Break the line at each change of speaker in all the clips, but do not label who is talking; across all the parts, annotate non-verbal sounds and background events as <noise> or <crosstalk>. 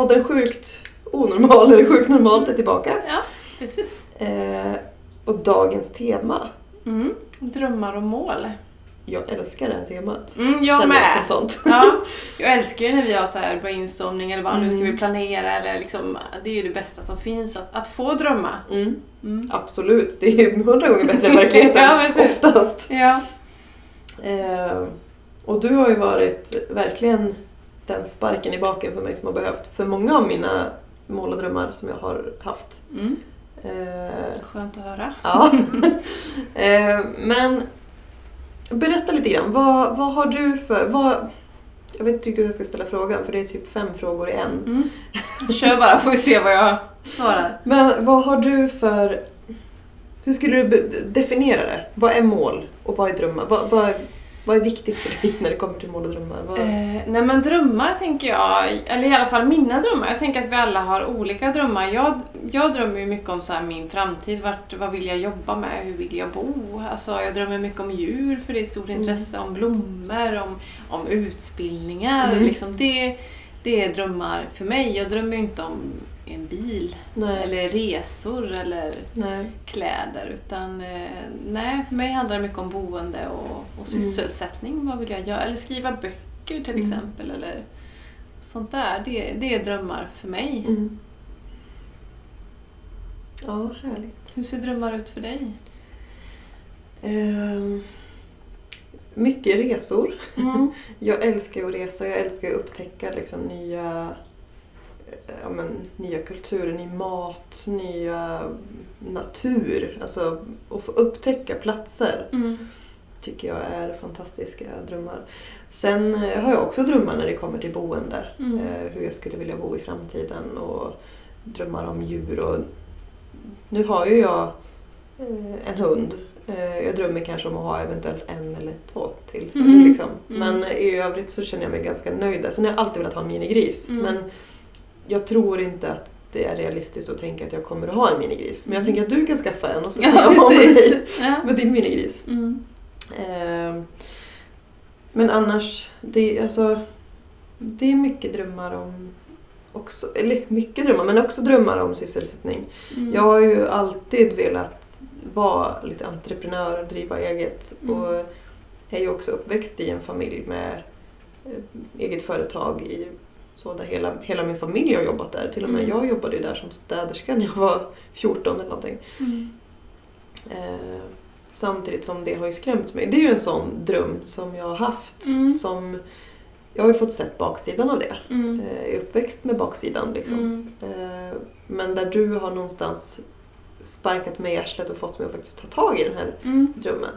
podden Sjukt onormal eller Sjukt normalt är tillbaka.
Ja, precis.
Eh, och dagens tema.
Mm. Drömmar och mål.
Jag älskar det här temat.
Mm, jag
Känner
med.
spontant.
Ja, <laughs> jag älskar ju när vi har så här brainstorming eller vad nu ska
Mm.
vi planera eller liksom, det är ju det bästa som finns att, att få drömma.
Mm,
Mm.
absolut, det är ju hundra gånger bättre än verkligheten. <laughs>
Ja.
Oftast.
Ja.
Eh, och du har ju varit verkligen den sparken i baken för mig som har behövt för många av mina mål och drömmar som jag har haft.
Mm.
Eh,
Skönt att höra.
ja. <laughs> eh, men berätta lite grann, vad, vad har du för... Vad, jag vet inte riktigt hur jag ska ställa frågan för det är typ fem frågor i en.
Mm. Kör bara får vi se vad jag svarar.
Men vad har du för... Hur skulle du definiera det? Vad är mål och vad är drömmar? Vad, vad, vad är viktigt för dig när det kommer till mål och drömmar? Vad,
Eh, nej men drömmar tänker jag, eller i alla fall mina drömmar. Jag tänker att vi alla har olika drömmar. Jag, jag drömmer ju mycket om så min framtid. Vart, vad vill jag jobba med? Hur vill jag bo? Alltså, jag drömmer mycket om djur för det är stort
Mm.
intresse. Om blommor, om, om utbildningar.
Mm.
Liksom det, det är drömmar för mig. Jag drömmer ju inte om en bil
nej,
eller resor eller
nej.
kläder. Utan eh, nej, för mig handlar det mycket om boende och, och sysselsättning. Vad vill jag göra? Eller skriva böcker till
Mm.
exempel. Eller sånt där. Det, det är drömmar för mig.
Mm. Ja, härligt.
Hur ser drömmar ut för dig?
Ehm, mycket resor.
Mm. <laughs>
Jag älskar att resa, jag älskar att upptäcka liksom nya, ja, men, nya kulturer, ny mat, nya natur. Alltså att få upptäcka platser
Mm.
tycker jag är fantastiska drömmar. Sen eh, har jag också drömmar när det kommer till boende.
Mm.
Eh, hur jag skulle vilja bo i framtiden och drömmar om djur. Och nu har ju jag eh, en hund. Eh, jag drömmer kanske om att ha eventuellt en eller två till. Eller Liksom.
Mm.
Men i övrigt så känner jag mig ganska nöjd. Sen har jag alltid velat ha en minigris.
Mm.
Men jag tror inte att det är realistiskt att tänka att jag kommer att ha en minigris. Men jag
Mm.
tänker att du kan skaffa en och så kan
Ja,
jag vara med, dig, med din minigris.
Mm.
Eh, men annars, det är, alltså, det är mycket drömmar om också, eller mycket drömmar, men också drömmar om sysselsättning.
Mm.
Jag har ju alltid velat vara lite entreprenör och driva eget.
Mm.
Och är ju också uppväxt i en familj med eh, eget företag i så där hela, hela min familj har jobbat där. Till och med
Mm.
jag jobbade ju där som städerska när jag var 14 eller någonting.
Mm.
Eh, samtidigt som det har ju skrämt mig. Det är ju en sån dröm som jag har haft.
Mm.
Som, jag har ju fått sett baksidan av det.
Mm.
Eh, jag är uppväxt med baksidan liksom.
Mm.
Eh, men där du har någonstans sparkat mig i arslet och fått mig att faktiskt ta tag i den här
Mm.
drömmen.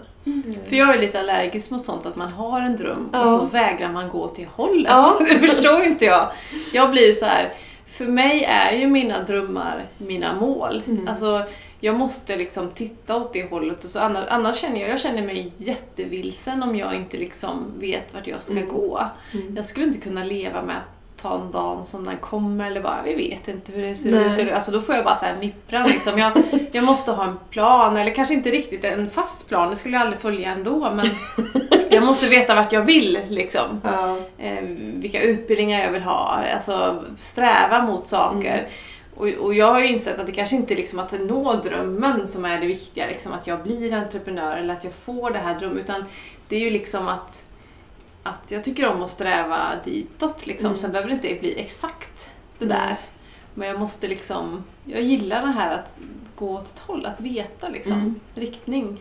För jag är lite allergisk mot sånt att man har en dröm
Ja.
och så vägrar man gå till hållet.
Ja. <laughs>
Det förstår inte jag. Jag blir ju så här. för mig är ju mina drömmar mina mål.
Mm.
Alltså, jag måste liksom titta åt det hållet. Och så annars, annars känner jag, jag känner mig jättevilsen om jag inte liksom vet vart jag ska
Mm.
gå.
Mm.
Jag skulle inte kunna leva med att ta en dag som den kommer eller bara vi vet inte hur det ser
Nej.
ut. Alltså då får jag bara så här nippra liksom. Jag, jag måste ha en plan eller kanske inte riktigt en fast plan, det skulle jag aldrig följa ändå. Men <laughs> jag måste veta vart jag vill liksom.
Ja.
Eh, vilka utbildningar jag vill ha, alltså sträva mot saker.
Mm.
Och, och jag har ju insett att det kanske inte är liksom att nå drömmen som är det viktiga, liksom att jag blir entreprenör eller att jag får det här drömmen. Utan det är ju liksom att, att jag tycker om att sträva ditåt. Liksom.
Mm.
Sen behöver det inte bli exakt det
Nej.
där. Men jag måste liksom, jag gillar det här att gå åt ett håll, att veta liksom,
Mm.
riktning.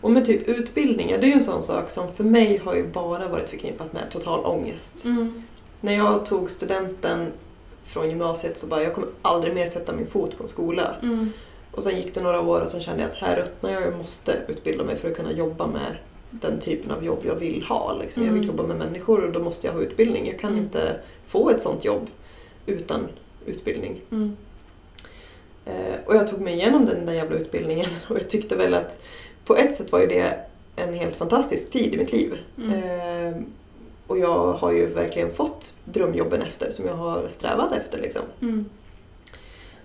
Och med typ utbildningar, det är ju en sån sak som för mig har ju bara varit förknippat med total ångest.
Mm.
När jag tog studenten från gymnasiet så bara, jag kommer aldrig mer sätta min fot på en skola.
Mm.
Och sen gick det några år och sen kände jag att här ruttnar jag, jag måste utbilda mig för att kunna jobba med den typen av jobb jag vill ha. Liksom. Jag vill
Mm.
jobba med människor och då måste jag ha utbildning. Jag kan
Mm.
inte få ett sånt jobb utan utbildning.
Mm.
Eh, och jag tog mig igenom den där jävla utbildningen <laughs> och jag tyckte väl att på ett sätt var ju det en helt fantastisk tid i mitt liv.
Mm.
Eh, och jag har ju verkligen fått drömjobben efter som jag har strävat efter. Liksom.
Mm.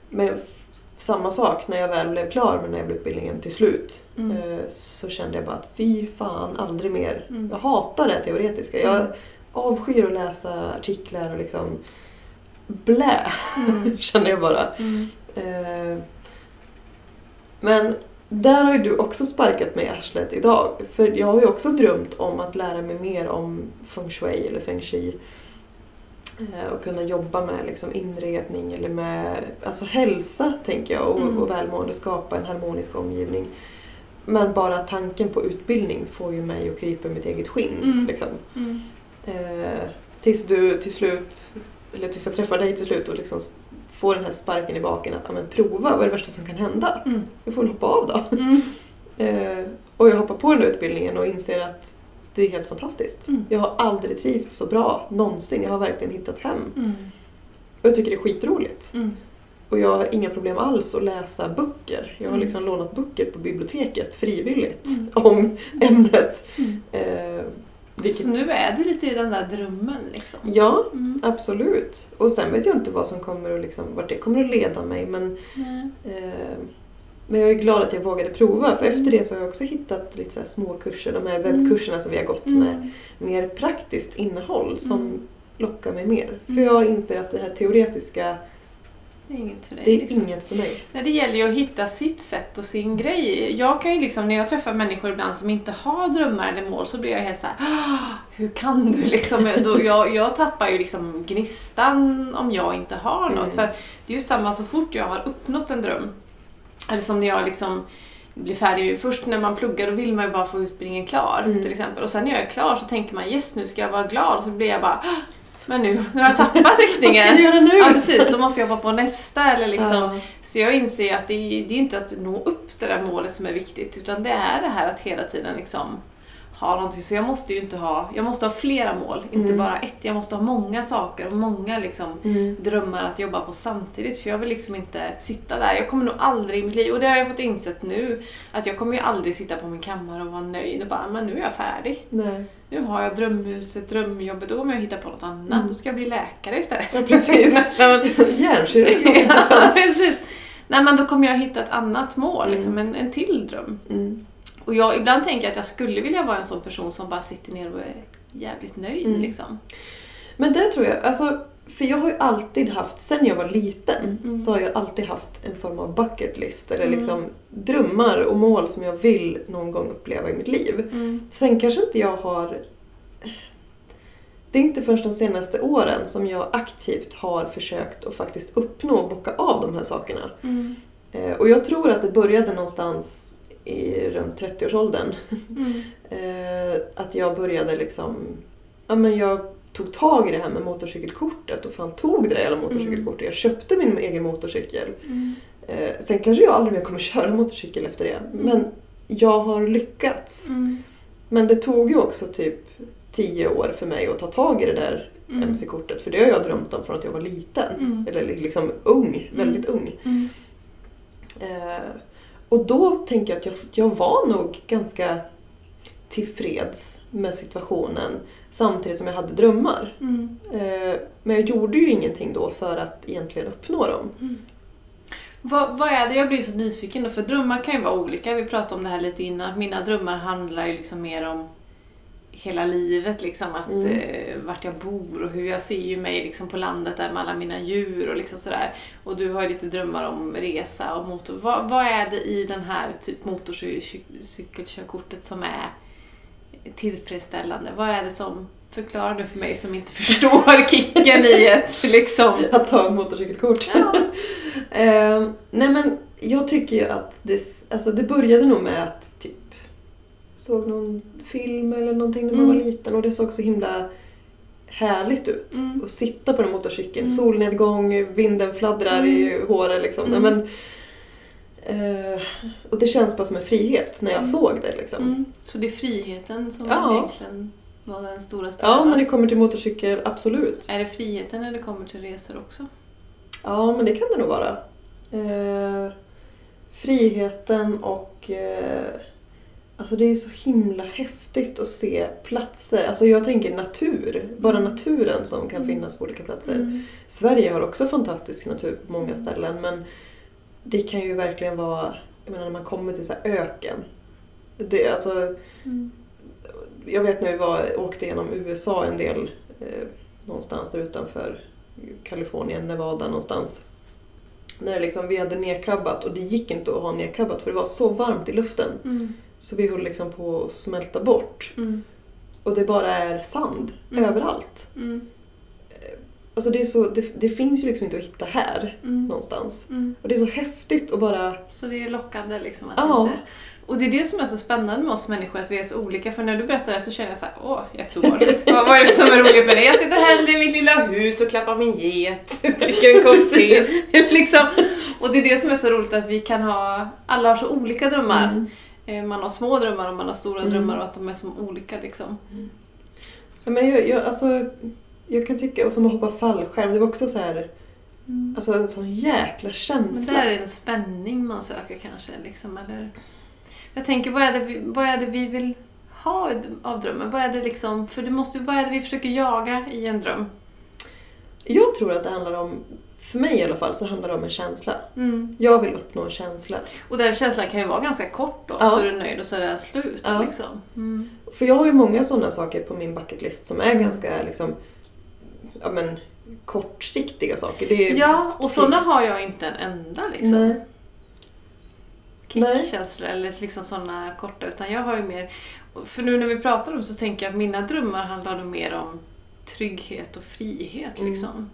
Men samma sak när jag väl blev klar med den här utbildningen till slut
Mm.
eh, så kände jag bara att fy fan, aldrig mer.
Mm.
Jag hatar det teoretiska. Jag
Mm.
avskyr att läsa artiklar och liksom blä,
Mm. <laughs>
känner jag bara.
Mm.
Eh, men där har ju du också sparkat mig i arslet idag. För jag har ju också drömt om att lära mig mer om feng shui eller feng shui. Eh, Och kunna jobba med liksom inredning eller med alltså hälsa, tänker jag, och,
Mm.
och välmående. Skapa en harmonisk omgivning. Men bara tanken på utbildning får ju mig att krypa i mitt eget skinn.
Mm.
Liksom.
Mm.
Eh, tills du till slut, eller tills jag träffar dig till slut och liksom får den här sparken i baken att men prova, vad är det värsta som kan hända?
Mm.
Jag får väl hoppa av då.
Mm. <laughs>
Eh, och jag hoppar på den utbildningen och inser att det är helt fantastiskt.
Mm.
Jag har aldrig trivts så bra, någonsin. Jag har verkligen hittat hem.
Mm.
Och jag tycker det är skitroligt.
Mm.
Och jag har inga problem alls att läsa böcker. Jag har
Mm.
liksom lånat böcker på biblioteket frivilligt
Mm. <laughs>
om ämnet.
Mm.
Eh, vilket,
Så nu är du lite i den där drömmen liksom?
ja, absolut. Och sen vet jag inte vad som kommer att liksom, vart det kommer att leda mig. Men. Eh, Men jag är glad att jag vågade prova för
Mm.
efter det så har jag också hittat lite så små kurser, de här webbkurserna som vi har gått med
Mm.
mer praktiskt innehåll som
Mm.
lockar mig mer. För
Mm.
jag inser att det här teoretiska,
Det är inget för dig.
det är
liksom.
inget för mig.
Nej, det gäller ju att hitta sitt sätt och sin grej. Jag kan ju liksom, när jag träffar människor ibland som inte har drömmar eller mål så blir jag helt såhär "Ah, Hur kan du <laughs> liksom? Då, jag, jag tappar ju liksom gnistan om jag inte har något.
Mm.
För det är ju samma så fort jag har uppnått en dröm. Eller som när jag liksom blir färdig. Först när man pluggar då vill man ju bara få utbildningen klar
Mm.
till exempel. Och sen när jag är klar så tänker man yes nu ska jag vara glad. Så blir jag bara "Ah, men nu, nu har jag tappat <laughs> riktningen.
Vad ska du göra nu?
Ja precis, då måste jag hoppa på nästa eller liksom.
Ja.
Så jag inser att det är, det är inte att nå upp det där målet som är viktigt utan det är det här att hela tiden liksom ha någonting. Så jag måste ju inte ha, jag måste ha flera mål, inte
Mm.
bara ett. Jag måste ha många saker och många liksom
Mm.
drömmar att jobba på samtidigt för jag vill liksom inte sitta där. Jag kommer nog aldrig i mitt liv, och det har jag fått insett nu, att jag kommer ju aldrig sitta på min kammare och vara nöjd och bara, men nu är jag färdig.
Nej.
Nu har jag drömhuset, drömjobbet, då kommer jag hitta på något annat.
Mm.
Då ska jag bli läkare istället.
Ja, precis. <laughs> Hjärnkirurg <laughs>
ja, precis. Nej men då kommer jag hitta ett annat mål,
Mm.
liksom, en, en till dröm.
Mm.
Och jag, ibland tänker jag att jag skulle vilja vara en sån person som bara sitter ner och är jävligt nöjd.
Mm.
Liksom.
Men det tror jag, alltså, för jag har ju alltid haft, sen jag var liten,
Mm.
så har jag alltid haft en form av bucket list eller
Mm.
liksom drömmar och mål som jag vill någon gång uppleva i mitt liv.
Mm.
Sen kanske inte jag har... Det är inte först de senaste åren som jag aktivt har försökt att faktiskt uppnå och bocka av de här sakerna.
Mm.
Eh, Och jag tror att det började någonstans i runt 30-årsåldern.
Mm. <laughs>
Eh, Att jag började liksom... Ja men jag tog tag i det här med motorcykelkortet och fan tog det där jävla motorcykelkortet. Jag köpte min egen motorcykel.
Mm.
Eh, Sen kanske jag aldrig mer kommer <laughs> köra motorcykel efter det. Men jag har lyckats.
Mm.
Men det tog ju också typ tio år för mig att ta tag i det där
Mm.
MC-kortet. För det har jag drömt om från att jag var liten.
Mm.
Eller liksom ung, väldigt ung.
Mm.
Eh, och då tänker jag att jag, jag var nog ganska tillfreds med situationen samtidigt som jag hade drömmar.
Mm.
Eh, men jag gjorde ju ingenting då för att egentligen uppnå dem.
Vad, vad är det? Jag blir så nyfiken då, för drömmar kan ju vara olika. Vi pratade om det här lite innan. att Mina drömmar handlar ju liksom mer om hela livet, liksom att
Mm.
eh, vart jag bor och hur jag ser ju mig liksom på landet där med alla mina djur och liksom sådär. Och du har ju lite drömmar om resa och motor. Vad, vad är det i den här typ motorcykelkörkortet som är tillfredsställande? Vad är det som Förklara nu för mig som inte <laughs> förstår kicken i ett liksom... <laughs>
Att ta motorcykelkort.
Ja. <laughs>
Eh, nej men jag tycker ju att det, alltså det började nog med att typ såg någon film eller någonting när man
Mm.
var liten och det såg så himla härligt ut.
Mm.
Att sitta på den motorcykeln,
Mm.
solnedgång, vinden fladdrar i håret liksom.
Mm.
Men, eh, och det känns bara som en frihet när jag
Mm.
såg det liksom.
Mm. Så det är friheten som
Ja.
egentligen var den stora
Ja,
strävan?
när det kommer till motorcykel, absolut.
Är det friheten när det kommer till resor också?
Ja, men det kan det nog vara. Eh, friheten och... Eh, alltså det är så himla häftigt att se platser. Alltså jag tänker natur. Bara
Mm.
naturen som kan
Mm.
finnas på olika platser.
Mm.
Sverige har också fantastisk natur på många ställen men det kan ju verkligen vara... Jag menar när man kommer till så här öken. Det, alltså,
Mm.
jag vet när vi var, åkte genom USA en del, eh, någonstans där utanför Kalifornien, Nevada någonstans. När liksom, vi hade nedkabbat och det gick inte att ha nedkabbat för det var så varmt i luften.
Mm.
Så vi höll liksom på att smälta bort.
Mm.
Och det bara är sand
Mm.
överallt. Alltså det, är så, det, det finns ju liksom inte att hitta här
Mm.
någonstans.
Mm.
Och det är så häftigt att bara...
Så det är lockande liksom. Att
Ja.
inte... Och det är det som är så spännande med oss människor, att vi är så olika. För när du berättar det så känner jag så här, åh, jätteovanligt. <laughs> vad, vad är det som är roligt med det? Jag sitter här i mitt lilla hus och klappar min get, dricker en kopp <laughs> te. <laughs> liksom. Och det är det som är så roligt, att vi kan ha, alla har så olika drömmar.
Mm.
Eh, Man har små drömmar och man har stora
Mm.
drömmar och att de är som olika liksom.
Ja, men jag, jag, alltså, jag kan tycka, och som att hoppa fallskärm, det var också så här, alltså en sån jäkla
Men
känsla.
är det en spänning man söker kanske. Liksom, eller... Jag tänker, vad är, det vi, vad är det vi vill ha av drömmen? Vad är det liksom, för det måste, vad är det vi försöker jaga i en dröm?
Jag tror att det handlar om, för mig i alla fall, så handlar det om en känsla.
Mm.
Jag vill uppnå en känsla.
Och den känslan kan ju vara ganska kort då,
Ja.
så är du nöjd och så är det slut.
Ja.
Liksom. Mm.
För jag har ju många sådana saker på min bucketlist som är ganska liksom, ja men kortsiktiga saker. Det är,
Ja, och sådana har jag inte en enda liksom.
Nej.
Kickkänslor eller liksom sådana korta, utan jag har ju mer... För nu när vi pratar om så tänker jag att mina drömmar handlar nog mer om trygghet och frihet
Mm.
liksom.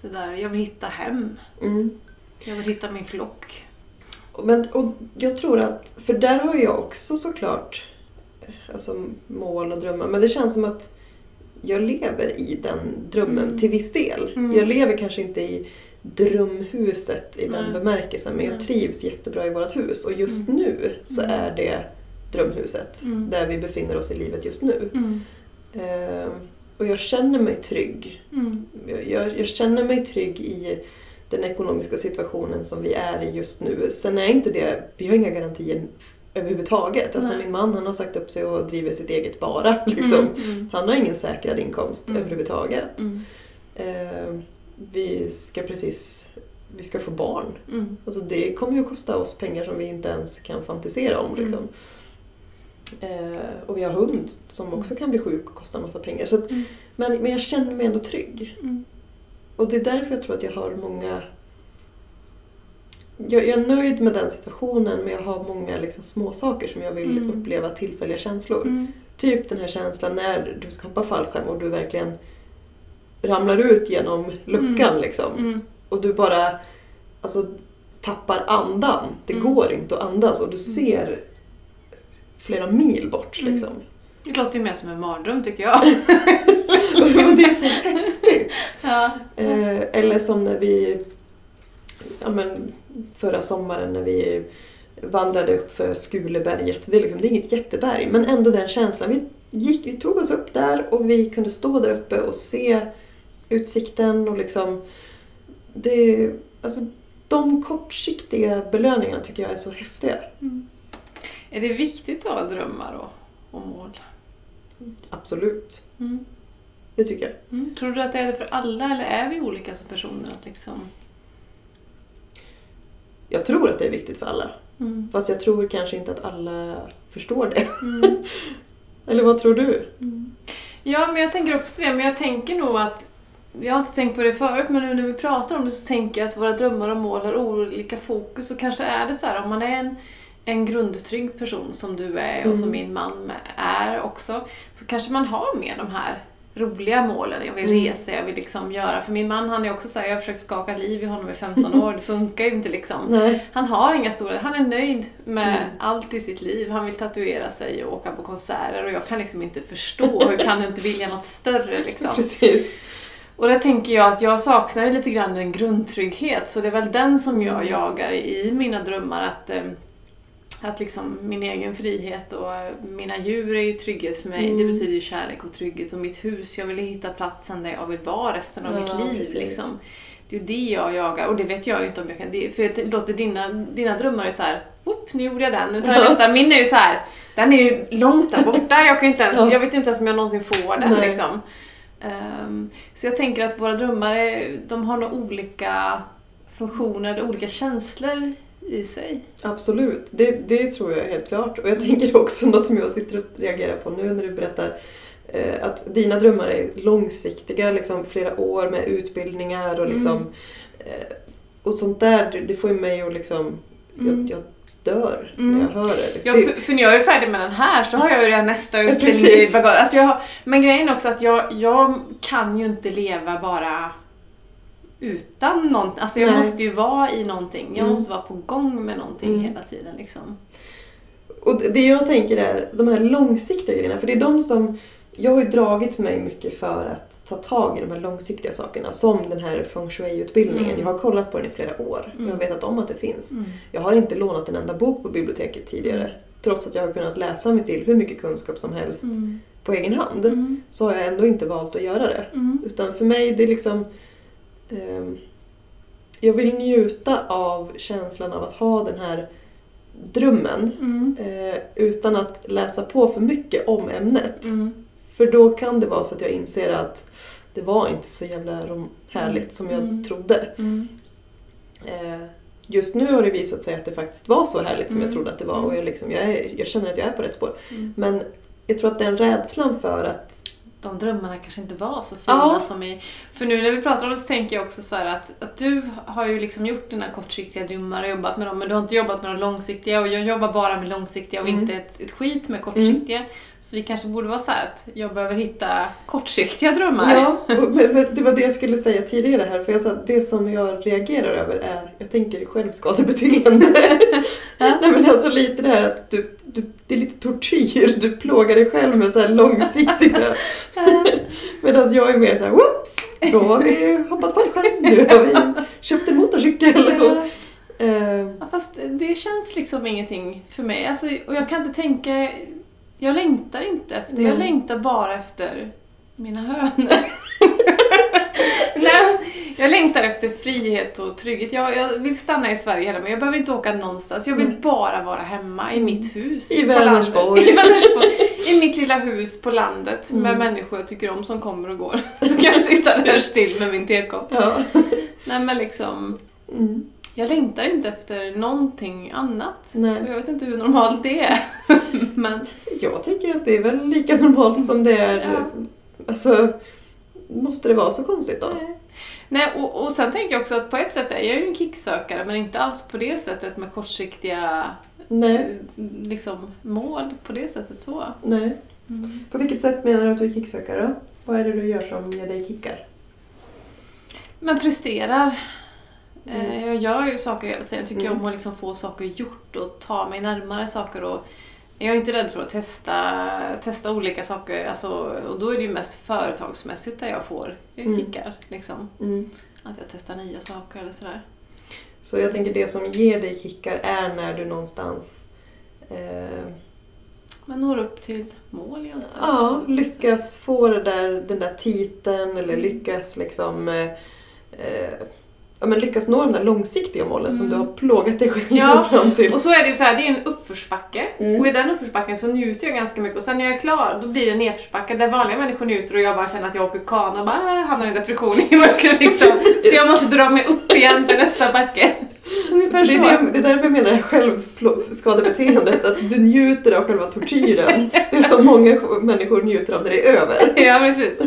Det där, jag vill hitta hem.
Mm.
Jag vill hitta min flock.
Men, och jag tror att, för där har jag också såklart alltså, mål och drömmar. Men det känns som att jag lever i den drömmen
Mm.
till viss del.
Mm.
Jag lever kanske inte i drömhuset i den
Nej.
bemärkelsen men jag trivs jättebra i vårt hus. Och just
Mm.
nu så
Mm.
är det drömhuset
Mm.
där vi befinner oss i livet just nu. Eh, och jag känner mig trygg. Jag, jag, jag känner mig trygg i den ekonomiska situationen som vi är i just nu. Sen är inte det, vi har inga garantier överhuvudtaget. Alltså
Nej.
min man han har sagt upp sig och driver sitt eget bara. <laughs> Liksom.
Mm. Mm.
Han har ingen säkrad inkomst
Mm.
överhuvudtaget.
Mm.
Eh, vi ska precis vi ska få barn.
Mm.
Alltså det kommer ju att kosta oss pengar som vi inte ens kan fantisera om.
Mm.
Liksom. Eh, och vi har hund som också kan bli sjuk och kosta massa pengar. Så att,
Mm.
men, men jag känner mig ändå trygg.
Mm.
Och det är därför jag tror att jag har många... Jag, jag är nöjd med den situationen men jag har många liksom, små saker som jag vill
Mm.
uppleva tillfälliga känslor.
Mm.
Typ den här känslan när du ska hoppa fallskärm och du verkligen ramlar ut genom luckan
Mm.
liksom.
Mm.
Och du bara alltså, tappar andan. Det
Mm.
går inte att andas och du ser flera mil bort
Mm.
liksom.
Det låter ju mer som en mardröm tycker jag. <laughs>
Det är så häftigt! <laughs>
ja.
Eh, eller som när vi ja, men, förra sommaren när vi vandrade upp för Skuleberget. Det är, liksom, det är inget jätteberg men ändå den känslan. Vi, gick, vi tog oss upp där och vi kunde stå där uppe och se utsikten och liksom det, alltså, de kortsiktiga belöningarna tycker jag är så häftiga.
Mm. Är det viktigt att ha drömmar och, och mål?
Absolut.
Mm.
Det tycker jag.
Mm. Tror du att det är det för alla eller är vi olika som personer? Att liksom...
Jag tror att det är viktigt för alla.
mm.
Fast jag tror kanske inte att alla förstår det.
Mm. <laughs>
Eller vad tror du?
Mm. Ja, men jag tänker också det. Men jag tänker nog att jag har inte tänkt på det förut, men nu när vi pratar om det så tänker jag att våra drömmar och mål har olika fokus. Och kanske är det så här, om man är en, en grundtrygg person som du är och som
Mm.
min man är också, så kanske man har med de här roliga målen. Jag vill
Mm.
resa, jag vill liksom göra. För min man han är också så här, jag har försökt skaka liv i honom i 15 år, det funkar ju inte liksom.
Nej.
Han har inga stora, han är nöjd med
Mm.
allt i sitt liv. Han vill tatuera sig och åka på konserter och jag kan liksom inte förstå hur kan du inte vilja något större liksom. <laughs>
Precis.
Och där tänker jag att jag saknar ju lite grann en grundtrygghet så det är väl den som jag jagar i mina drömmar att eh, att liksom min egen frihet och mina djur är ju trygghet för mig.
Mm.
Det betyder ju kärlek och trygghet. Och mitt hus, jag vill hitta platsen där jag vill vara resten av
Ja,
mitt liv.
precis.
Liksom. Det är ju det jag jagar och det vet jag ju inte om jag kan. Det, för jag låter dina, dina drömmar är så här, Oop, nu gjorde jag den, nu tar jag
Ja.
nästa. Min är ju så här, den är ju långt där borta. Jag, kan inte ens,
Ja.
jag vet inte ens om jag någonsin får den.
Nej.
Liksom. Ehm, så jag tänker att våra drömmar är, de har nog olika funktioner, olika känslor i sig.
Absolut, det, det tror jag helt klart. Och jag tänker också något som jag sitter och reagerar på nu när du berättar. eh, att dina drömmar är långsiktiga, liksom flera år med utbildningar och liksom
Mm.
eh, och sånt där, det- får ju mig att liksom,
Mm.
jag, jag dör
Mm.
när jag hör det. Liksom.
Ja, för, för när jag är färdig med den här så har jag ju redan nästa <laughs> utbildning i bagaget. Alltså men grejen är också att jag, jag kan ju inte leva bara utan någonting. Alltså jag
Nej.
måste ju vara i någonting. Jag
Mm.
måste vara på gång med någonting
Mm.
hela tiden. Liksom.
Och det jag tänker är de här långsiktiga grejerna, för det är de som... Jag har ju dragit mig mycket för att ta tag i de här långsiktiga sakerna, som den här feng shui-utbildningen.
Mm.
Jag har kollat på den i flera år.
Mm.
Jag har vetat om att det finns. Jag har inte lånat en enda bok på biblioteket tidigare.
Mm.
Trots att jag har kunnat läsa mig till hur mycket kunskap som helst
Mm.
på egen hand.
Mm.
Så har jag ändå inte valt att göra det.
Mm.
Utan för mig, det är liksom... ehm, jag vill njuta av känslan av att ha den här drömmen
Mm.
eh, utan att läsa på för mycket om ämnet.
Mm.
För då kan det vara så att jag inser att det var inte så jävla härligt som jag
Mm.
trodde.
Mm.
Eh, just nu har det visat sig att det faktiskt var så härligt som jag
Mm.
trodde att det var
Mm.
och jag, liksom, jag, är, jag känner att jag är på rätt spår.
Mm.
Men jag tror att den rädslan för att
de drömmarna kanske inte var så fina
Ja.
som i... För nu när vi pratar om det så tänker jag också så att, att du har ju liksom gjort dina kortsiktiga drömmar och jobbat med dem men du har inte jobbat med de långsiktiga och jag jobbar bara med långsiktiga och
Mm.
inte ett, ett skit med kortsiktiga. Så vi kanske borde vara så här att jag behöver hitta kortsiktiga drömmar.
Ja, och, det var det jag skulle säga tidigare här. För jag sa att det som jag reagerar över är, jag tänker självskadebeteende. <laughs> Nej men alltså lite det här att du, du, det är lite tortyr. Du plågar dig själv med så här långsiktiga. <laughs> Medan jag är mer så här, whoops! Då har vi hoppat fallskärm. Nu har vi köpt en motorcykel. Och, eh,
Ja, fast det känns liksom ingenting för mig. Alltså, och jag kan inte tänka... Jag längtar inte efter... Jag
Nej.
längtar bara efter mina hönor. <laughs> Jag längtar efter frihet och trygghet. Jag, jag vill stanna i Sverige hela men Jag behöver inte åka någonstans. Jag vill
Mm.
bara vara hemma i mitt hus.
I Vänersborg. <laughs>
I Vänersborg. I mitt lilla hus på landet med
Mm.
människor jag tycker om som kommer och går. <laughs> Så kan jag sitta där still med min tekopp.
ja.
Nej men liksom...
Mm.
Jag längtar inte efter någonting annat.
Nej.
Jag vet inte hur normalt det är. <laughs> Men
Jag tänker att det är väl lika normalt som det är.
Ja.
Alltså, måste det vara så konstigt då?
nej. Nej, och, och sen tänker jag också att på ett sätt är jag ju en kicksökare men inte alls på det sättet med kortsiktiga
Nej.
liksom, mål på det sättet så.
Nej.
Mm.
På vilket sätt menar du att du är kicksökare då? Vad är det du gör som ger dig kickar?
Men presterar.
Mm.
Eh, Jag gör ju saker hela tiden. Jag tycker
Mm.
om att liksom få saker gjort och ta mig närmare saker. Och jag är inte rädd för att testa, testa olika saker. Alltså, och då är det ju mest företagsmässigt där jag får
Mm.
kickar. Liksom.
Mm.
Att jag testar nya saker eller sådär.
Så jag tänker det som ger dig kickar är när du någonstans eh,
Man når upp till mål antar.
ja, lyckas få där, den där titeln eller
Mm.
lyckas liksom eh, eh, ja, men lyckas nå de där långsiktiga målen som
Mm.
du har plågat dig själv
Ja, <laughs>
fram till.
Och så är det ju så här, det är en uppförsbacke.
Mm.
Och i den uppförsbacken så njuter jag ganska mycket. Och sen när jag är klar, då blir det en nedförsbacke där vanliga människor njuter och jag bara känner att jag åker kana och bara äh, hamnar i depression i <laughs> liksom. Så jag måste dra mig upp igen för nästa backe.
Det, är det, det är därför jag menar självskadebeteendet, att du njuter av själva tortyren. <laughs> Det är som många människor njuter av när det är över.
Ja, precis.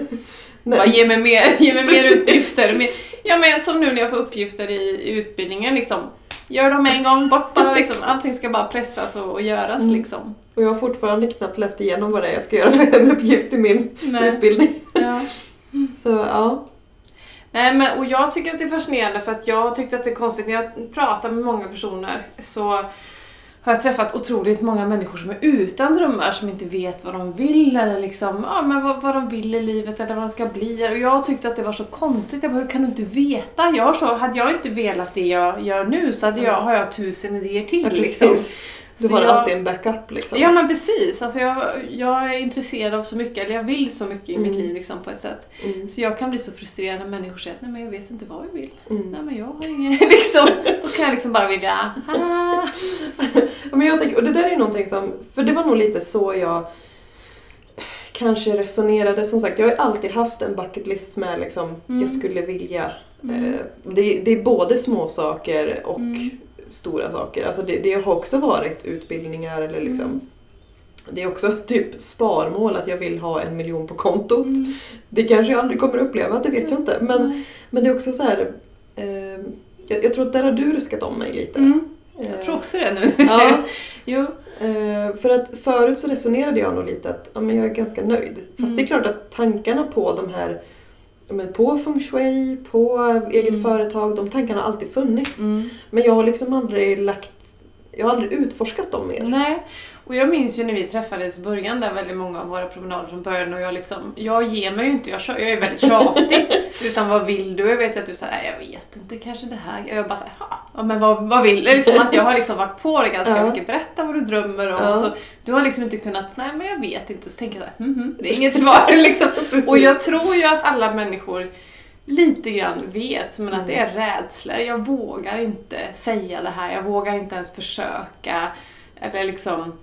Nej.
Bara ge mig mer, ge mig mer uppgifter. Ja men som nu när jag får uppgifter i, i utbildningen liksom. Gör dem en gång, bort bara liksom. Allting ska bara pressas och, och göras
Mm.
liksom.
Och jag har fortfarande knappt läst igenom vad det är jag ska göra för hemuppgift i min
Nej.
utbildning.
Ja.
Så ja.
Nej, men, och jag tycker att det är fascinerande för att jag tyckte att det är konstigt när jag pratar med många personer så har jag träffat otroligt många människor som är utan drömmar, som inte vet vad de vill eller liksom, ja, men vad, vad de vill i livet eller vad de ska bli. Och jag tyckte att det var så konstigt. Jag bara, hur kan du inte veta? Jag så, hade jag inte velat det jag gör nu så hade jag, har jag tusen idéer till.
ja
liksom.
Du
Så
har
jag-
alltid en backup liksom.
Ja men precis, alltså jag, jag är intresserad av så mycket, eller jag vill så mycket i mitt
Mm.
liv liksom, på ett sätt.
Mm.
Så jag kan bli så frustrerad när människor säger att nej men jag vet inte vad jag vill.
Mm.
Nej men jag har ingen, <laughs> liksom. Då kan jag liksom bara vilja, ah. <laughs>
Ja, men jag tänker, och det där är någonting som, för det var nog lite så jag kanske resonerade. Som sagt, jag har alltid haft en bucket list med liksom,
Mm.
jag skulle vilja.
Mm.
Eh, det, det är både små saker och
Mm.
Stora saker. Alltså det, det har också varit utbildningar eller liksom
Mm.
det är också typ sparmål att jag vill ha en miljon på kontot.
Mm.
Det kanske jag aldrig kommer uppleva, det vet jag inte. Men, men det är också så här. Eh, jag, jag tror att där har du ruskat om mig lite.
Mm.
Eh,
Jag tror också det nu <laughs>
Ja. <laughs>
Jo.
Eh, för att förut så resonerade jag nog lite att ja, men jag är ganska nöjd. Fast
Mm.
det är klart att tankarna på de här men på feng shui, på eget
Mm.
företag, de tankarna har alltid funnits.
Mm.
Men jag har liksom aldrig lagt jag har aldrig utforskat dem mer.
Nej, och jag minns ju när vi träffades i början där väldigt många av våra promenader från början och jag liksom, jag ger mig ju inte, jag, jag är väldigt tjatig. <laughs> utan vad vill du? Jag vet att du säger, "Nej, jag vet inte, kanske det här. Och jag bara såhär, ja men vad, vad vill du? Liksom att jag har liksom varit på det ganska
Ja.
mycket, berätta vad du drömmer om.
Ja.
Så du har liksom inte kunnat, nej men jag vet inte. Så tänker jag såhär, mhm, det är inget svar <laughs> liksom. Och jag tror ju att alla människor lite grann vet, men att det är rädslor. Jag vågar inte säga det här, jag vågar inte ens försöka. Eller liksom,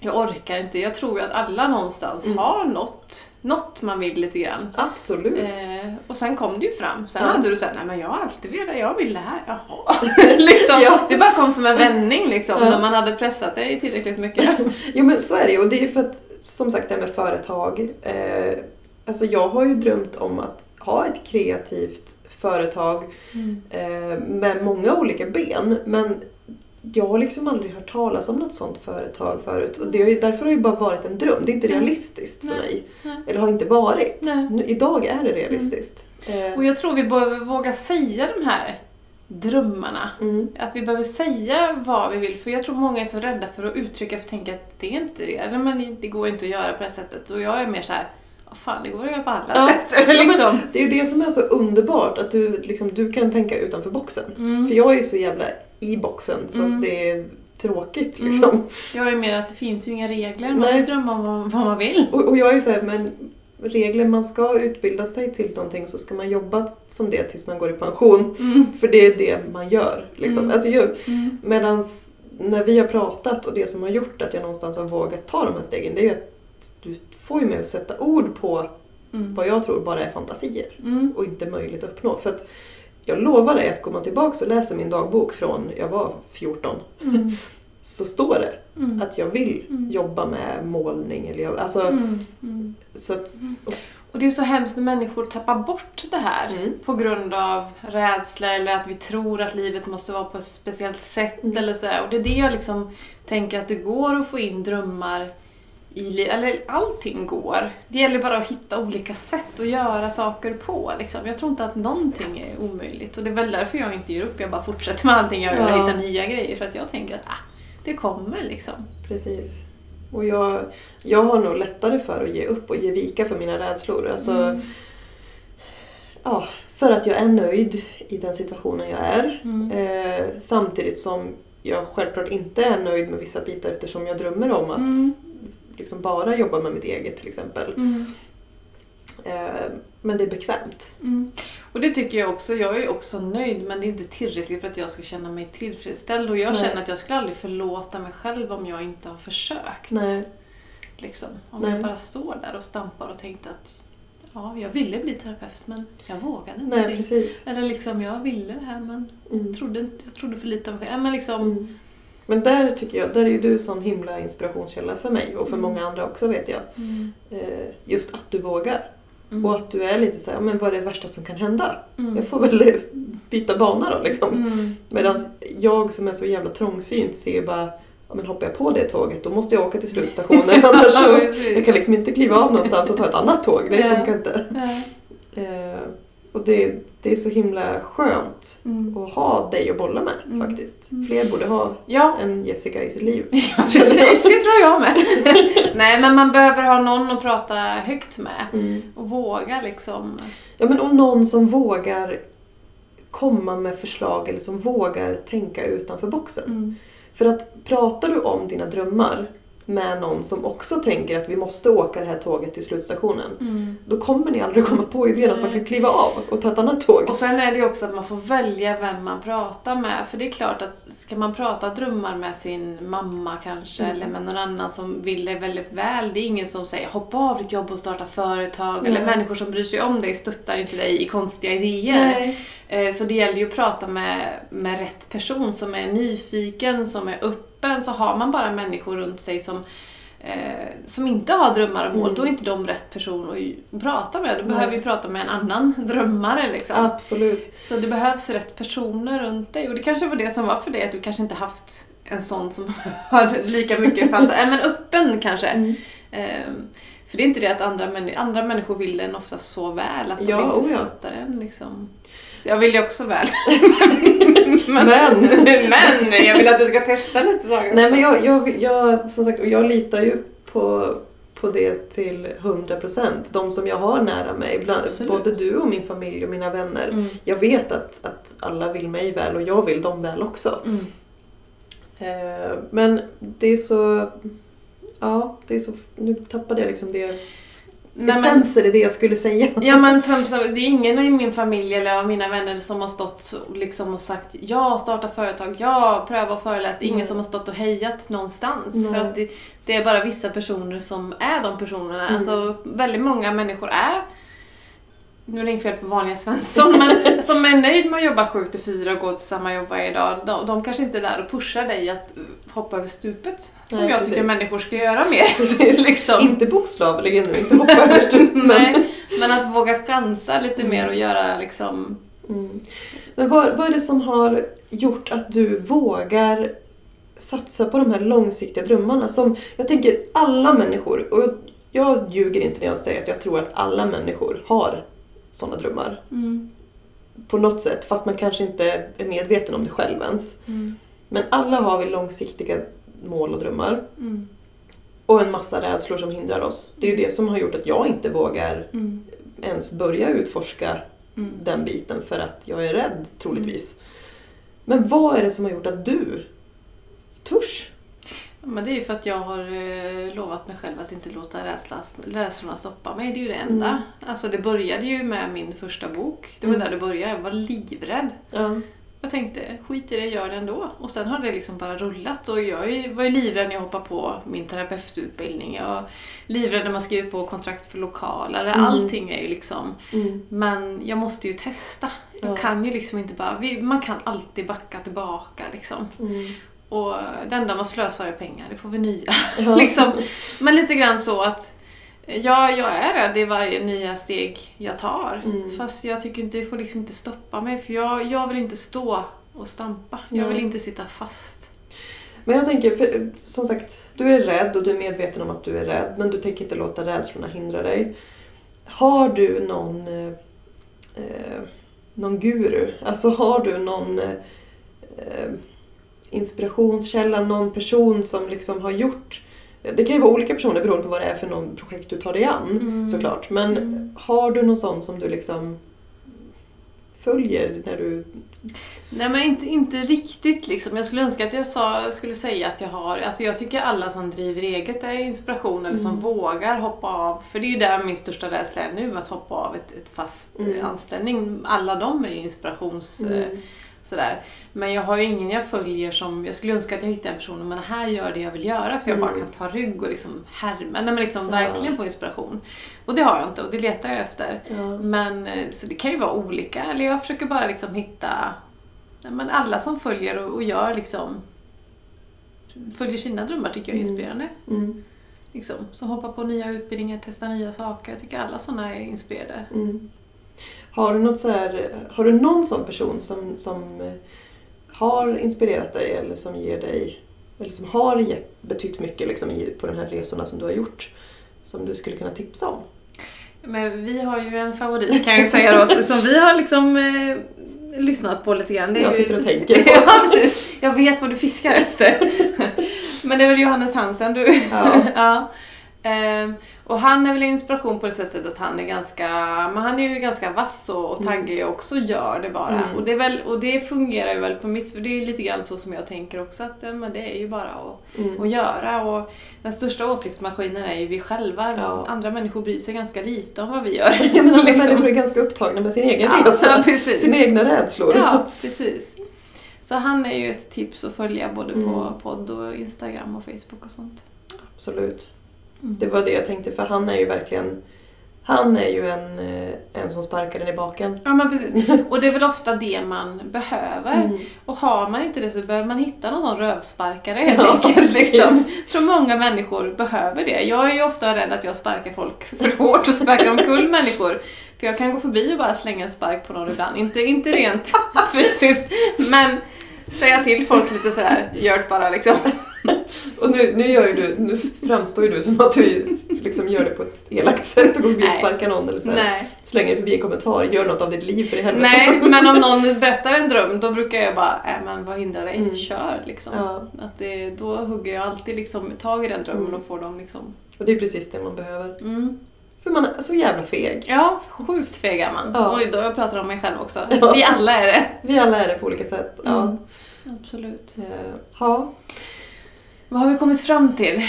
jag orkar inte. Jag tror ju att alla någonstans
Mm.
har något, något man vill lite grann.
Absolut.
Eh, och sen kom det ju fram. Sen
Ja.
hade du sagt, nej men jag har alltid velat, jag vill det här. Jaha. <laughs> liksom,
Ja.
Det bara kom som en vändning liksom, när man hade pressat dig tillräckligt mycket. <laughs>
Jo men så är det ju och det är ju för att som sagt det här med företag. Eh, alltså jag har ju drömt om att ha ett kreativt företag eh, med många olika ben. Men jag har liksom aldrig hört talas om något sånt företag förut. Och det har ju, därför har det ju bara varit en dröm. Det är inte
Nej.
realistiskt för
Nej.
mig.
Nej.
Eller har inte varit. Nu, idag är det realistiskt. Eh,
Och jag tror vi behöver våga säga de här drömmarna.
mm,
Att vi behöver säga vad vi vill, för jag tror många är så rädda för att uttrycka, för tänka att det är inte det. Eller men det går inte att göra på det här sättet. Och jag är mer så här, fan, det går att göra på alla
Ja.
sätt. <laughs> Liksom.
det är ju det som är så underbart. Att du, liksom, du kan tänka utanför boxen.
Mm.
För jag är ju så jävla i boxen så
Mm.
att det är tråkigt liksom.
Jag är mer att det finns ju inga regler, man
Nej.
får drömma om vad, vad man vill.
Och, och jag är så här, men regler, man ska utbilda sig till någonting så ska man jobba som det tills man går i pension.
Mm.
För det är det man gör. Liksom.
Mm.
Alltså, jag,
Mm.
medans när vi har pratat och det som har gjort att jag någonstans har vågat ta de här stegen det är ju att du får ju mig att sätta ord på
Mm.
vad jag tror bara är fantasier
Mm.
och inte möjligt att uppnå. För att jag lovar dig att man tillbaka och läser min dagbok från jag var 14
Mm. <laughs>
så står det
Mm.
att jag vill
Mm.
jobba med målning. Eller jag, alltså,
Mm. Mm.
så att,
Och det är så hemskt när människor tappar bort det här
Mm.
på grund av rädslor eller att vi tror att livet måste vara på ett speciellt sätt
Mm.
eller så. Och det är det jag liksom tänker att det går att få in drömmar i. Eller allting går. Det gäller bara att hitta olika sätt att göra saker på. Liksom. Jag tror inte att någonting är omöjligt. Och det är väl därför jag inte ger upp. Jag bara fortsätter med allting jag gör och
Ja.
hittar nya grejer. För att jag tänker att ah, det kommer liksom.
Precis. Och jag, jag har nog lättare för att ge upp och ge vika för mina rädslor. Alltså,
Mm.
ja, för att jag är nöjd i den situationen jag är.
Mm.
Eh, samtidigt som jag självklart inte är nöjd med vissa bitar eftersom jag drömmer om att
Mm.
Liksom bara jobba med mitt eget till exempel.
Mm.
Eh, men det är bekvämt.
Mm. Och det tycker jag också. Jag är också nöjd men det är inte tillräckligt för att jag ska känna mig tillfredsställd. Och jag
Nej.
känner att jag skulle aldrig förlåta mig själv om jag inte har försökt.
Nej.
Liksom. Om
Nej.
jag bara står där och stampar och tänkte att ja, jag ville bli terapeut men jag vågade inte.
Nej,
det. Eller liksom, jag ville det här men
Mm.
trodde inte, jag trodde för lite om själv. Men liksom,
Mm. Men där tycker jag, där är ju du sån himla inspirationskälla för mig och för
Mm.
många andra också vet jag.
mm.
Eh, just att du vågar.
Mm.
Och att du är lite så här, ja, men vad är det värsta som kan hända?
Mm.
Jag får väl byta bana då liksom.
Mm.
Medan jag som är så jävla trångsynt ser bara, ja men hoppar jag på det tåget då måste jag åka till slutstationen <laughs> annars så <laughs> jag kan liksom inte kliva av någonstans och ta ett annat tåg. Det funkar inte. Eh, och det, det är så himla skönt
Mm.
att ha dig att bolla med
Mm.
faktiskt.
Mm.
Fler borde ha
ja,
en Jessica i sitt liv. <laughs>
Ja, precis. Det tror jag med. <laughs> Nej, men man behöver ha någon att prata högt med.
Mm.
Och våga liksom.
Ja men och någon som vågar komma med förslag eller som vågar tänka utanför boxen.
Mm.
För att pratar du om dina drömmar med någon som också tänker att vi måste åka det här tåget till slutstationen.
Mm.
Då kommer ni aldrig komma på idén att man kan kliva av och ta ett annat tåg.
Och sen är det också att man får välja vem man pratar med. För det är klart att ska man prata drömmar med sin mamma kanske
Mm.
eller med någon annan som vill dig väldigt väl. Det är ingen som säger hoppa av ditt jobb och starta företag. Eller
Nej.
människor som bryr sig om dig stöttar inte dig i konstiga idéer.
Nej.
Eh, Så det gäller ju att prata med, med rätt person som är nyfiken, som är öppen. Så har man bara människor runt sig som eh, som inte har drömmar och mål,
Mm.
då är inte de rätt person att ju- prata med. Då
Nej.
behöver vi prata med en annan <laughs> drömmare. Liksom.
Absolut.
Så det behövs rätt personer runt dig. Och det kanske var det som var för dig, att du kanske inte haft en sån som <laughs> har lika mycket <laughs> fantasi. Men öppen kanske.
Mm.
Ehm, för det är inte det att andra, män- andra människor vill en oftast så väl, att de
Ja,
inte
ja.
stöttar en. Liksom. Jag vill ju också väl. <laughs>
Men,
men jag vill att du ska testa lite saker.
nej men jag, jag, jag, som sagt, jag litar ju på, på det till 100%. De som jag har nära mig, bland, både du och min familj och mina vänner.
Mm.
Jag vet att, att alla vill mig väl och jag vill dem väl också.
Mm.
Eh, men det är så... Ja, det är så... Nu tappade jag liksom det.
Nej,
Essenser i det jag skulle säga.
ja, men som, som, det är ingen i min familj eller av mina vänner som har stått liksom och sagt ja, starta företag, ja, pröva och är ingen
Nej.
som har stått och hejat någonstans.
Nej.
För att det, det är bara vissa personer som är de personerna.
Mm.
Alltså, väldigt många människor är nu är det inget fel på vanliga Svensson, men <laughs> som är nöjd med att jobba 7 till 4 och gå till samma jobb varje dag. De, de kanske inte är där och pushar dig att hoppa över stupet. Som
Nej,
jag
precis.
tycker människor ska göra mer. <laughs> <laughs> Liksom.
Inte bokstavligen nu, inte hoppa över stupen.
Nej, men att våga chansa lite
Mm.
mer och göra liksom...
Mm. Men vad, vad är det som har gjort att du vågar satsa på de här långsiktiga drömmarna? Som jag tänker alla människor, och jag ljuger inte när jag säger att jag tror att alla människor har sådana drömmar.
Mm,
På något sätt, fast man kanske inte är medveten om det själv ens.
mm,
Men alla har vi långsiktiga mål och drömmar.
mm,
Och en massa rädslor som hindrar oss. Det är ju det som har gjort att jag inte vågar
mm,
ens börja utforska
mm.
den biten för att jag är rädd troligtvis. Men vad är det som har gjort att du törs?
Men det är ju för att jag har eh, lovat mig själv att inte låta rädslorna stoppa mig. Det är ju det enda.
Mm.
Alltså det började ju med min första bok. Det var
Mm.
där det började. Jag var livrädd.
Ja.
Jag tänkte, skit i det, gör det ändå. Och sen har det liksom bara rullat. Och jag var ju livrädd när jag hoppade på min terapeututbildning. Jag var livrädd när man skriver på kontrakt för lokaler.
Mm.
Allting är ju liksom...
Mm.
Men jag måste ju testa. Jag
Ja.
kan ju liksom inte bara... Man kan alltid backa tillbaka liksom.
Mm.
Och det enda man slösar är pengar, det får vi nya.
Ja. <laughs>
liksom. Men lite grann så att ja, jag är rädd i varje nya steg jag tar.
Mm.
Fast jag tycker inte, det får liksom inte stoppa mig. För jag, jag vill inte stå och stampa. Jag
Nej.
vill inte sitta fast.
Men jag tänker, för, som sagt, du är rädd och du är medveten om att du är rädd men du tänker inte låta rädslorna hindra dig. Har du någon, eh, eh, någon guru? Alltså har du någon eh, eh, inspirationskälla, någon person som liksom har gjort det kan ju vara olika personer beroende på vad det är för någon projekt du tar dig an
Mm.
såklart. Men
Mm.
har du någon sån som du liksom följer när du...
Nej men inte, inte riktigt liksom. Jag skulle önska att jag sa, skulle säga att jag har, alltså jag tycker alla som driver eget är inspiration eller som
Mm.
vågar hoppa av. För det är ju där min största rädsla är nu, att hoppa av ett, ett fast
Mm.
anställning. Alla de är ju inspirations... eh,
Mm.
Sådär. Men jag har ju ingen jag följer som, jag skulle önska att jag hittade en person, men det här gör det jag vill göra så jag bara
Mm.
kan ta rygg och liksom härma, men liksom
Ja.
verkligen få inspiration. Och det har jag inte och det letar jag efter.
Ja.
Men eh, så det kan ju vara olika, eller jag försöker bara liksom hitta men alla som följer och, och gör liksom följer sina drömmar tycker jag är
Mm.
inspirerande.
Mm.
Liksom. Som hoppar på nya utbildningar, testar nya saker. Jag tycker alla sådana är inspirerade.
Mm. Har du, något så här, har du någon sån person som, som eh, har inspirerat dig eller som ger dig eller som har gett, betytt mycket liksom, i, på de här resorna som du har gjort som du skulle kunna tipsa om?
Men vi har ju en favorit kan jag säga då, som vi har liksom eh, lyssnat på lite grann.
Som jag sitter och tänker på. <laughs>
ja, precis. Jag vet vad du fiskar efter. <laughs> Men det är väl Johannes Hansen du...
Ja. <laughs>
ja. Ehm, och han är väl inspiration på det sättet att han är ganska, men han är ju ganska vass och, och taggig och också gör det bara.
Mm.
Och, det väl, och det fungerar ju väl på mitt, för det är lite grann så som jag tänker också att ja, men det är ju bara att
Mm.
att göra. Och den största åsiktsmaskinen är ju vi själva.
Ja.
Andra människor bryr sig ganska lite om vad vi gör. <laughs>
Menar,
Liksom.
Människor är ganska upptagna med sin egen
Ja,
resa, <laughs> sina egna rädslor.
Ja, precis. Så han är ju ett tips att följa både på
Mm.
podd och Instagram och Facebook och sånt.
Absolut.
Mm.
Det var det jag tänkte för han är ju verkligen Han är ju en, eh, en som sparkar den i baken.
Ja men precis. <laughs> Och det är väl ofta det man behöver.
Mm.
Och har man inte det så behöver man hitta någon sån rövsparkare helt
Ja,
enkelt. Liksom. Jag tror många människor behöver det. Jag är ju ofta rädd att jag sparkar folk <laughs> för hårt och sparkar omkull människor. För jag kan gå förbi och bara slänga en spark på någon ibland. Inte, inte rent <laughs> fysiskt, men säga till folk lite sådär, gör det bara liksom. <laughs>
Och nu, nu, gör du, nu framstår ju du som att du liksom gör det på ett elakt sätt och går förbi och sparkar någon eller så här. Slänger förbi en kommentar, gör något av ditt liv för i helvete.
Nej, <laughs> men om någon berättar en dröm då brukar jag bara, äh, men vad hindrar dig?
Mm.
Kör liksom.
Ja,
Att det, då hugger jag alltid liksom tag i den drömmen
Mm.
och får dem liksom...
och det är precis det man behöver.
Mm.
För man är så jävla feg.
Ja, sjukt feg är man.
Ja.
Och då jag pratar om mig själv också.
Ja.
Vi alla är det.
Vi alla är det på olika sätt. Ja.
Mm. Absolut.
Eh, ja.
Vad har vi kommit fram till?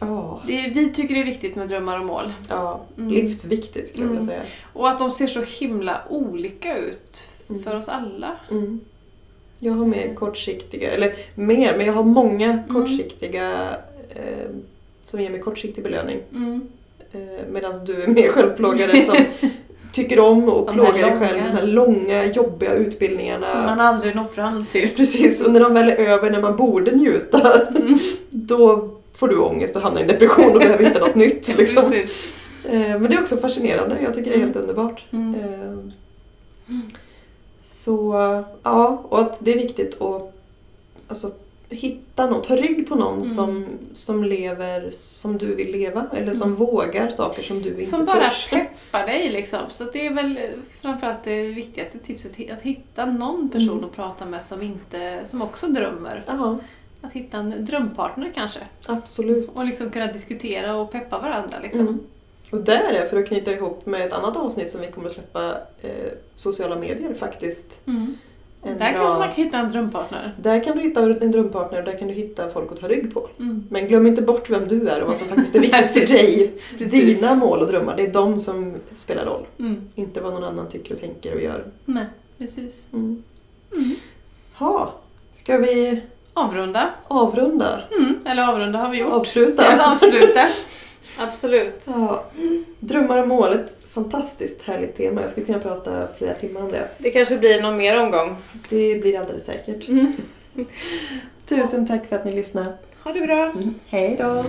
Ja.
Det vi tycker det är viktigt med drömmar och mål.
ja.
Mm.
Livsviktigt skulle jag vilja säga.
Och att de ser så himla olika ut
Mm.
för oss alla.
Mm. Jag har mer kortsiktiga, eller mer, men jag har många
Mm.
kortsiktiga eh, som ger mig kortsiktig belöning.
Mm.
Eh, Medan du är mer självplågare som <laughs> tycker om att
De
plåga
här
dig själv. De här långa, jobbiga utbildningarna.
Som man aldrig når fram till. <laughs>
Precis, och när de väl är över när man borde njuta,
Mm. <laughs>
då får du ångest och hamnar i en depression och behöver hitta något <laughs> nytt. Liksom. Eh, Men det är också fascinerande, jag tycker det är helt underbart.
Mm.
Eh, Så ja, och att det är viktigt att alltså, hitta någon, ta rygg på någon
Mm.
som, som lever som du vill leva eller som
Mm.
vågar saker som du inte
Som bara
törs.
peppar dig liksom. Så det är väl framförallt det viktigaste tipset, att hitta någon person
Mm.
att prata med som, inte, som också drömmer.
Ja,
Att hitta en drömpartner kanske.
absolut.
Och liksom kunna diskutera och peppa varandra liksom.
Mm. Och där är, för att knyta ihop med ett annat avsnitt som vi kommer att släppa, eh, sociala medier faktiskt.
Mm.
En
Där
bra-
kanske man kan hitta en drömpartner.
Där kan du hitta en drömpartner och där kan du hitta folk att ta rygg på.
Mm.
Men glöm inte bort vem du är och vad som faktiskt är <laughs> viktigt för dig.
Precis.
Dina mål och drömmar, det är de som spelar roll.
Mm.
Inte vad någon annan tycker och tänker och gör.
Nej, precis.
Mm.
Mm.
Ha, ska vi
Avrunda.
avrunda?
Mm. Eller avrunda har vi gjort.
Avsluta? <laughs>
Eller avsluta. <laughs> Absolut.
Ja. Drömmar och mål, ett fantastiskt härligt tema. Jag skulle kunna prata flera timmar om det.
Det kanske blir någon mer omgång.
Det blir alldeles säkert.
Mm. <laughs>
Tusen tack för att ni lyssnade.
Ha det bra.
Hej då!